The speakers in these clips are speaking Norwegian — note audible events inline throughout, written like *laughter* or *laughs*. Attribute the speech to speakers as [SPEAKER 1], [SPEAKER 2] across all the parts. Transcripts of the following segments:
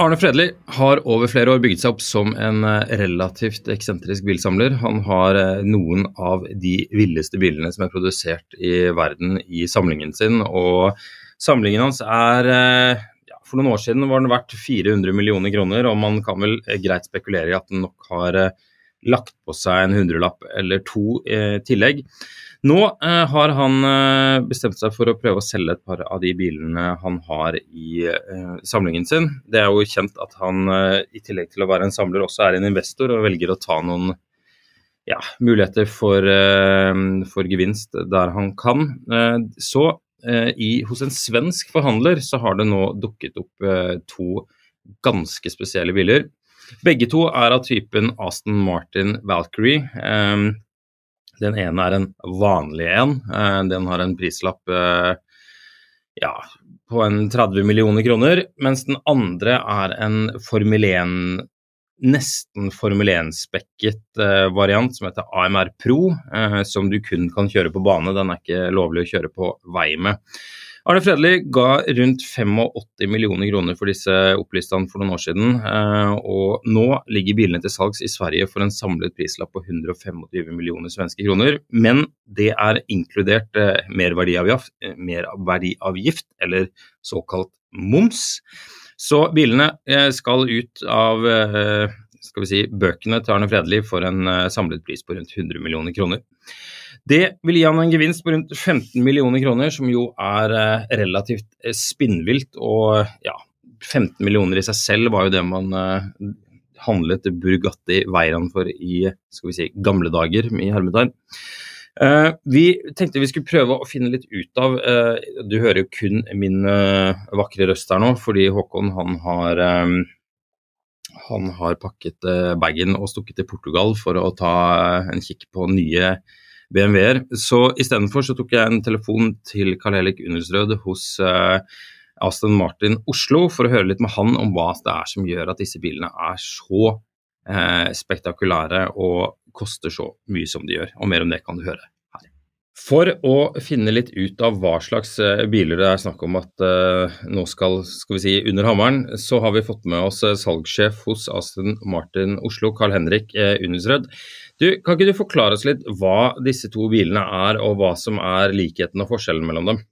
[SPEAKER 1] Arne Fredli har over flere år bygget seg opp som en eh, relativt eksentrisk bilsamler. Han har eh, noen av de villeste bilene som er produsert i verden i samlingen sin. Og samlingen hans er eh, ja, For noen år siden var den verdt 400 millioner kroner, og man kan vel greit spekulere i at den nok har lagt på seg en hundrelapp eller to i tillegg. Nå eh, har han eh, bestemt seg for å prøve å selge et par av de bilene han har i eh, samlingen sin. Det er jo kjent at han eh, i tillegg til å være en samler også er en investor og velger å ta noen ja, muligheter for, eh, for, gevinst der han kan. Eh, så i, hos en svensk forhandler så har det nå dukket opp to ganske spesielle biler. Begge to er av typen Aston Martin Valkyrie. Den ene er en vanlig en. Eh, den har en prislapp eh, ja, på en 30 millioner kroner, mens den andre er en Formel 1 nesten Formel 1-spekket eh, variant som heter AMR Pro, som du kun kan kjøre på bane. Den er ikke lovlig å kjøre på vei med. Arne Fredli ga rundt 85 millioner kroner for disse opplistene for noen år siden. Eh, og nå ligger bilene til salgs i Sverige for en samlet prislapp på 125 millioner svenske kroner. Men det er inkludert eh, merverdiavgift, eh, eller såkalt moms. Så bilene skal ut av skal vi si, bøkene til Arne Fredli for en samlet pris på rundt 100 millioner kroner. Det vil gi han en gevinst på rundt 15 millioner kroner, som jo er eh, relativt eh, spinnvilt. Og ja, 15 millioner i seg selv var jo det man eh, handlet Burgatti Veyron for i skal vi si, gamle dager, i hermetegn. Uh, vi tenkte vi skulle prøve å finne litt ut av uh, Du hører jo kun min uh, vakre røst her nå, fordi Håkon han har um, han har pakket bagen og stukket til Portugal for å ta en kikk på nye BMW-er. Så istedenfor så tok jeg en telefon til Karl Helik Undersrød hos uh, Aston Martin Oslo for å høre litt med han om hva det er som gjør at disse bilene er så uh, spektakulære og koster så mye som de gjør. Og mer om det kan du høre. For å finne litt ut av hva slags uh, biler det er snakk om at nå skal, skal vi si, under hammeren, så har vi fått med oss salgssjef hos Aston Martin Oslo, Carl Henrik Unisrød. Du, kan ikke du forklare oss litt hva disse to bilene er, og hva som er likheten og forskjellen mellom dem?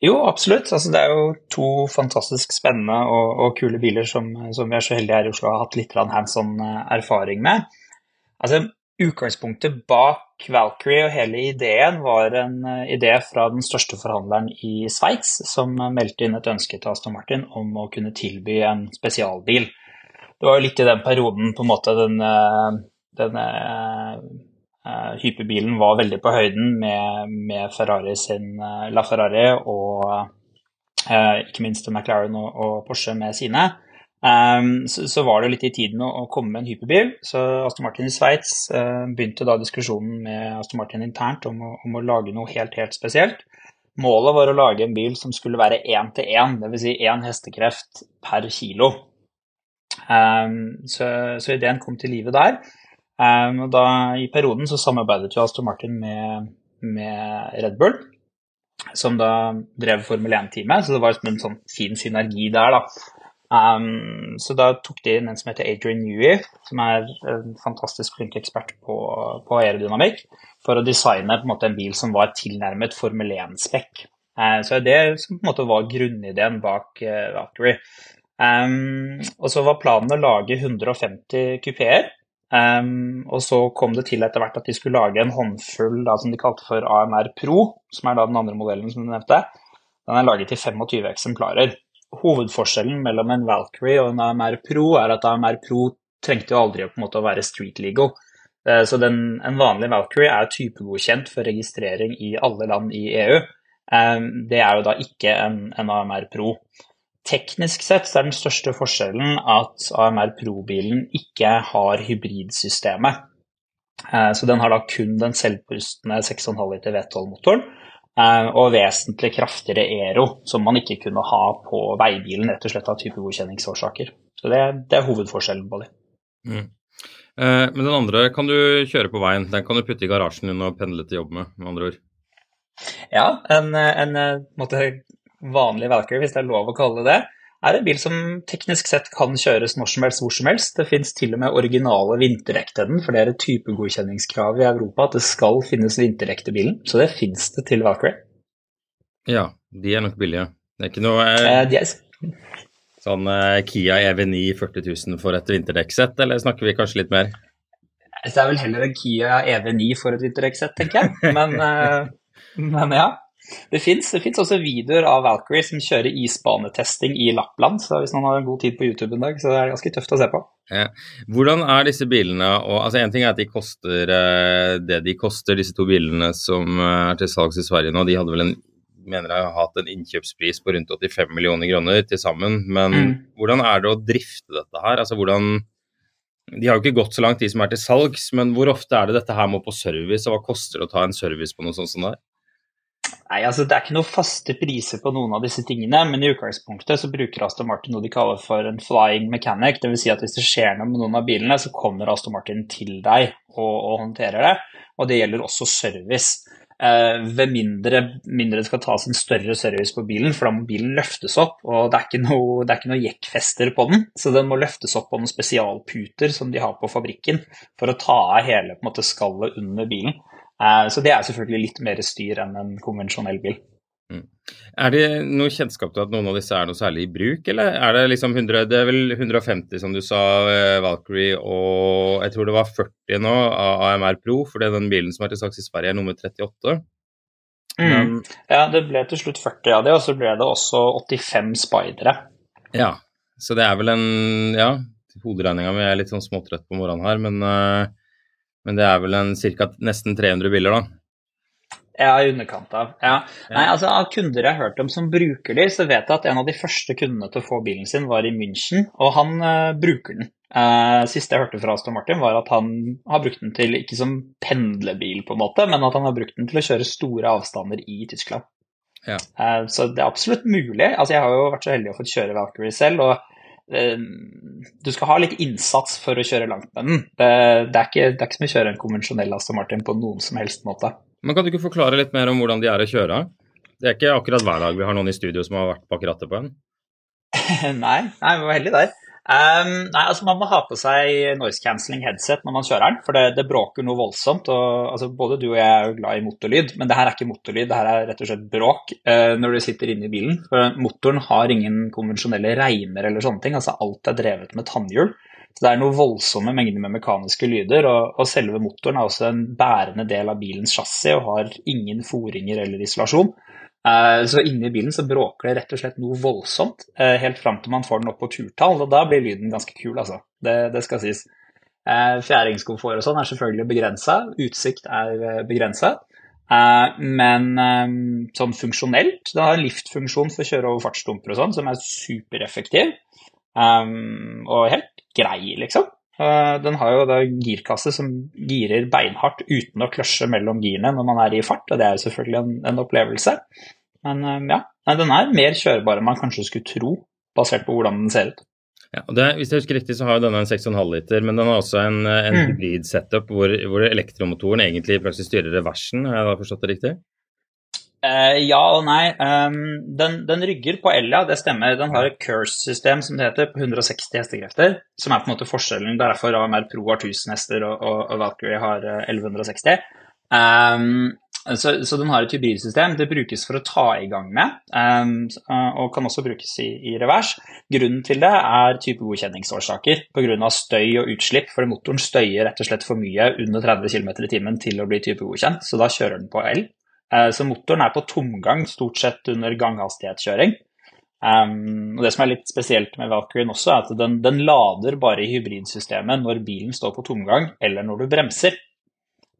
[SPEAKER 2] Jo, absolutt. Altså, det er jo to fantastisk spennende og, og kule biler som, som, vi er så heldige her i Oslo har hatt litt hands on eh, erfaring med. Altså, Utgangspunktet bak Valkyrie og hele ideen var en eh, idé fra den største forhandleren i Sveits, som meldte inn et ønske til Aston Martin om å kunne tilby en spesialbil. Det var jo litt i den perioden på en måte den den denne uh, hyperbilen var veldig på høyden med, med Ferrari sin uh, La Ferrari og uh, ikke minst McLaren og, og, Porsche med sine. Um, så, så, var det litt i tiden å, å, komme med en hyperbil. Så Aston Martin i Sveits begynte da diskusjonen med Aston Martin internt om å, om å lage noe helt, helt spesielt. Målet var å lage en bil som skulle være én til én, dvs. Si én hestekreft per kilo. Um, så, så, ideen kom til live der. Um, og da, I perioden så samarbeidet jo Aston Martin med, med Red Bull, som da drev Formel 1-teamet, så det var en sånn fin synergi der. da. Um, så da tok de inn en som heter Adrian Newey, som er en fantastisk flink ekspert på, på aerodynamikk, for å designe en, måte, en bil som var tilnærmet Formel 1-spekk. Uh, så det som på en måte var grunnideen bak uh, Valkyrie. Um, og så var planen å lage 150 kupeer. Um, og så kom det til etter hvert at de skulle lage en håndfull da, som de kalte for AMR Pro, som er da den andre modellen som du nevnte. Den er laget i 25 eksemplarer. Hovedforskjellen mellom en Valkyrie og en AMR Pro er at AMR Pro trengte jo aldri på en måte å være street legal. Uh, så den, en vanlig Valkyrie er typegodkjent for registrering i alle land i EU. Um, det er jo da ikke en, en AMR Pro. Teknisk sett så er den største forskjellen at AMR Pro-bilen ikke har hybridsystemet. Eh, så den har da kun den selvpustende 6,5 liter V12-motoren eh, og vesentlig kraftigere Ero, som man ikke kunne ha på veibilen, rett og slett av typegodkjenningsårsaker. Så det, det, er hovedforskjellen på dem. Mm.
[SPEAKER 1] Eh, men den andre kan du kjøre på veien. Den kan du putte i garasjen din og pendle til jobb med, med andre ord.
[SPEAKER 2] Ja, en, en måte, vanlig Valkyrie, hvis det er lov å kalle det, er en bil som teknisk sett kan kjøres når som helst, hvor som helst. Det finnes til og med originale vinterdekk til den, for det er et typegodkjenningskrav i Europa at det skal finnes vinterdekk til bilen. Så det finnes det til Valkyrie.
[SPEAKER 1] Ja, de er nok billige. Det er ikke noe eh, de er... sånn eh, Kia EV9 40 000 for et vinterdekksett, eller snakker vi kanskje litt mer?
[SPEAKER 2] Det er vel heller en Kia EV9 for et vinterdekksett, tenker jeg. Men, eh, *laughs* men ja. Det fins også videoer av Valkyrie som kjører isbanetesting i Lappland. Så hvis noen har god tid på YouTube en dag, så er det ganske tøft å se på.
[SPEAKER 1] Ja. Hvordan er disse bilene og, altså En ting er at de koster eh, det de koster, disse to bilene som eh, er til salgs i Sverige nå. De hadde vel en mener jeg har hatt en innkjøpspris på rundt 85 millioner kroner til sammen. Men mm. hvordan er det å drifte dette her? Altså hvordan De har jo ikke gått så langt, de som er til salgs, men hvor ofte er det dette her må på service, og hva koster det å ta en service på noe sånt som det her?
[SPEAKER 2] Nei, altså Det er ikke noen faste priser på noen av disse tingene, men i utgangspunktet så bruker Aston Martin noe de kaller for en flying mechanic. Dvs. Si at hvis det skjer noe med noen av bilene, så kommer Aston Martin til deg og, og håndterer det. Og det gjelder også service. Eh, ved mindre, mindre, det skal tas en større service på bilen, for da må bilen løftes opp. Og det er ikke noe, det noe jekkfester på den, så den må løftes opp på noen spesialputer som de har på fabrikken for å ta av hele måte, skallet under bilen. Eh, så det er selvfølgelig litt mer styr enn en konvensjonell bil. Mm.
[SPEAKER 1] Er det noe kjennskap til at noen av disse er noe særlig i bruk, eller er det liksom 100, det er vel 150 som du sa, eh, Valkyrie, og jeg tror det var 40 nå av AMR Pro, for det er den bilen som er til saks i Sverige, er nummer 38.
[SPEAKER 2] Mm. Ja, det ble til slutt 40 av det, og så ble det også 85 speidere.
[SPEAKER 1] Ja, så det er vel en Ja, hoderegninga mi er litt sånn småtrøtt på morgenen her, men uh, men det er vel en ca. nesten 300 biler, da?
[SPEAKER 2] Ja, i underkant av. Ja. Nei, altså Av kunder jeg har hørt om som bruker de, så vet jeg at en av de første kundene til å få bilen sin, var i München, og han uh, bruker den. Uh, siste jeg hørte fra Aston Martin, var at han har brukt den til ikke som pendlebil, på en måte, men at han har brukt den til å kjøre store avstander i Tyskland. Ja. Uh, så det er absolutt mulig. Altså, Jeg har jo vært så heldig å få kjøre Valkyrie selv, og du skal ha litt innsats for å kjøre langt med den. Det, det, er, ikke, det er, ikke, som å kjøre en konvensjonell Aston Martin på noen som helst måte.
[SPEAKER 1] Men Kan du ikke forklare litt mer om hvordan de er å kjøre? Det er ikke akkurat hver dag vi har noen i studio som har vært bak rattet på en. *laughs*
[SPEAKER 2] nei, nei, vi var heldige der. Um, nei, altså Man må ha på seg noise cancelling headset når man kjører den, for det, det bråker noe voldsomt. Og, altså, både du og jeg er jo glad i motorlyd, men det her er ikke motorlyd, det her er rett og slett bråk uh, når du sitter inne i bilen. For motoren har ingen konvensjonelle reimer eller sånne ting, altså alt er drevet med tannhjul. Så det er noe voldsomme mengder med mekaniske lyder, og, og selve motoren er også en bærende del av bilens chassis og har ingen foringer eller isolasjon. Eh, så inni bilen så bråker det rett og slett noe voldsomt, eh, helt fram til man får den opp på turtall, og da blir lyden ganske kul, altså. Det, det skal sies. Eh, fjæringskomfort og sånn er selvfølgelig begrensa, utsikt er begrensa. Men sånn funksjonelt, det har liftfunksjon for å kjøre over fartsdumper og sånn, som er supereffektiv. Og helt grei, liksom. Den har jo da girkasse som girer beinhardt uten å kløsje mellom girene når man er i fart, og det er jo selvfølgelig en, en opplevelse. Men eh, ja, den er mer kjørbar enn man kanskje skulle tro, basert på hvordan den ser ut.
[SPEAKER 1] Ja, og det, Hvis jeg husker riktig, så har jo denne en 6,5 liter, men den har også en, en mm. hybrid-setup hvor, hvor, elektromotoren egentlig i praksis styrer reversen, har jeg da forstått det riktig?
[SPEAKER 2] Uh, ja og nei. Um, den, den, rygger på Elia, det stemmer. Den har et Curse-system som det heter, på 160 hestekrefter. Som er på en måte forskjellen. Derfor AMR Pro har 1000 hester og, og, Valkyrie har 1160. Eh, um, så, så, den har et hybridsystem. Det brukes for å ta i gang med, um, og kan også brukes i, i, revers. Grunnen til det er typegodkjenningsårsaker pga. støy og utslipp. For motoren støyer rett og slett for mye under 30 km i timen til å bli typegodkjent, så da kjører den på el. Uh, så motoren er på tomgang stort sett under ganghastighetskjøring. Um, og Det som er litt spesielt med Valkyrien også, er at den, den lader bare i hybridsystemet når bilen står på tomgang eller når du bremser.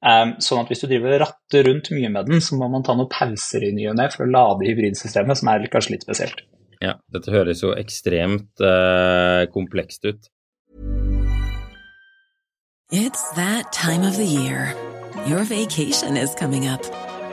[SPEAKER 2] Um, sånn at hvis du driver ratter rundt mye med den, så må man ta noen pauser i ny og ne for å lade hybridsystemet, som er kanskje litt spesielt.
[SPEAKER 1] Ja, dette høres jo ekstremt uh, komplekst ut.
[SPEAKER 3] It's that time of the year. Your vacation is coming up.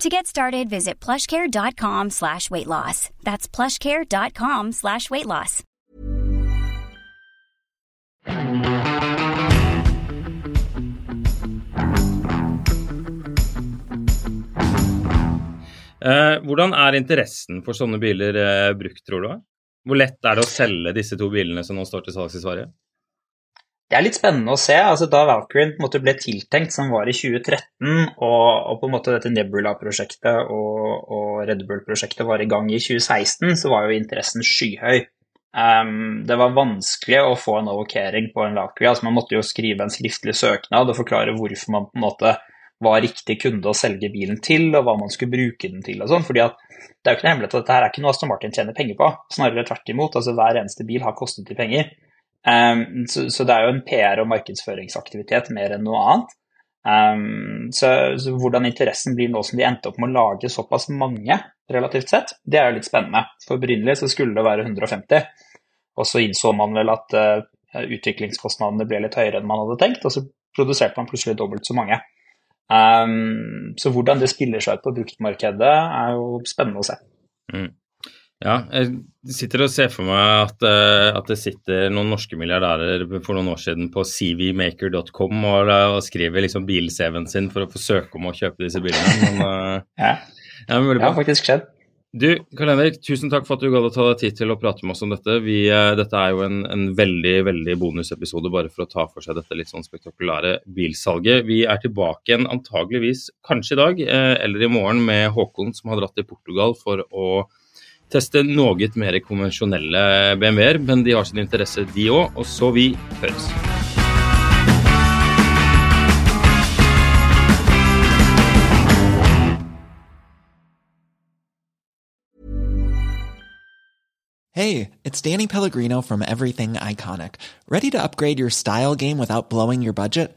[SPEAKER 4] To get started, visit plushcare.com slash weight loss. That's plushcare.com slash weight loss.
[SPEAKER 1] Eh, hvordan er interessen for sånne biler eh, brukt, tror du? Hvor lett er det å selge disse to bilene som nå står til salgs i Sverige?
[SPEAKER 2] Det er litt spennende å se. altså Da Valkyrien ble tiltenkt, som var i 2013, og, og på en måte dette Nebula-prosjektet og, og, Red Bull-prosjektet var i gang i 2016, så var jo interessen skyhøy. Um, det var vanskelig å få en allokering på en Valkyrie. altså Man måtte jo skrive en skriftlig søknad og forklare hvorfor man på en måte var riktig kunde å selge bilen til, og hva man skulle bruke den til. og sånn, fordi at Det er jo ikke noe hemmelighet at dette her er ikke noe Aston Martin tjener penger på. Snarere tvert imot. altså Hver eneste bil har kostet de penger. Um, så, så, det er jo en PR- og markedsføringsaktivitet mer enn noe annet. Um, så, så, hvordan interessen blir nå som de endte opp med å lage såpass mange, relativt sett, det er jo litt spennende. For opprinnelig så skulle det være 150, og så innså man vel at uh, utviklingskostnadene ble litt høyere enn man hadde tenkt, og så produserte man plutselig dobbelt så mange. Um, så hvordan det spiller seg ut på bruktmarkedet, er jo spennende å se.
[SPEAKER 1] Mm. Ja, jeg sitter og ser for meg at, uh, at, det sitter noen norske milliardærer for noen år siden på cvmaker.com og, og, skriver liksom bil-CV-en sin for å få søke om å kjøpe disse bilene. Men, uh,
[SPEAKER 2] ja. Ja, det har faktisk skjedd.
[SPEAKER 1] Du, Karl Henrik, tusen takk for at du gadd å ta deg tid til å prate med oss om dette. Vi, dette er jo en, en, veldig veldig bonusepisode bare for å ta for seg dette litt sånn spektakulære bilsalget. Vi er tilbake igjen antageligvis kanskje i dag eller i morgen med Håkon som har dratt til Portugal for å teste noe mer konvensjonelle BMW-er, men de har sin interesse, de òg. Og så vi høres.
[SPEAKER 5] Hey, it's Danny Pellegrino from Everything Iconic. Ready to upgrade your style game without blowing your budget?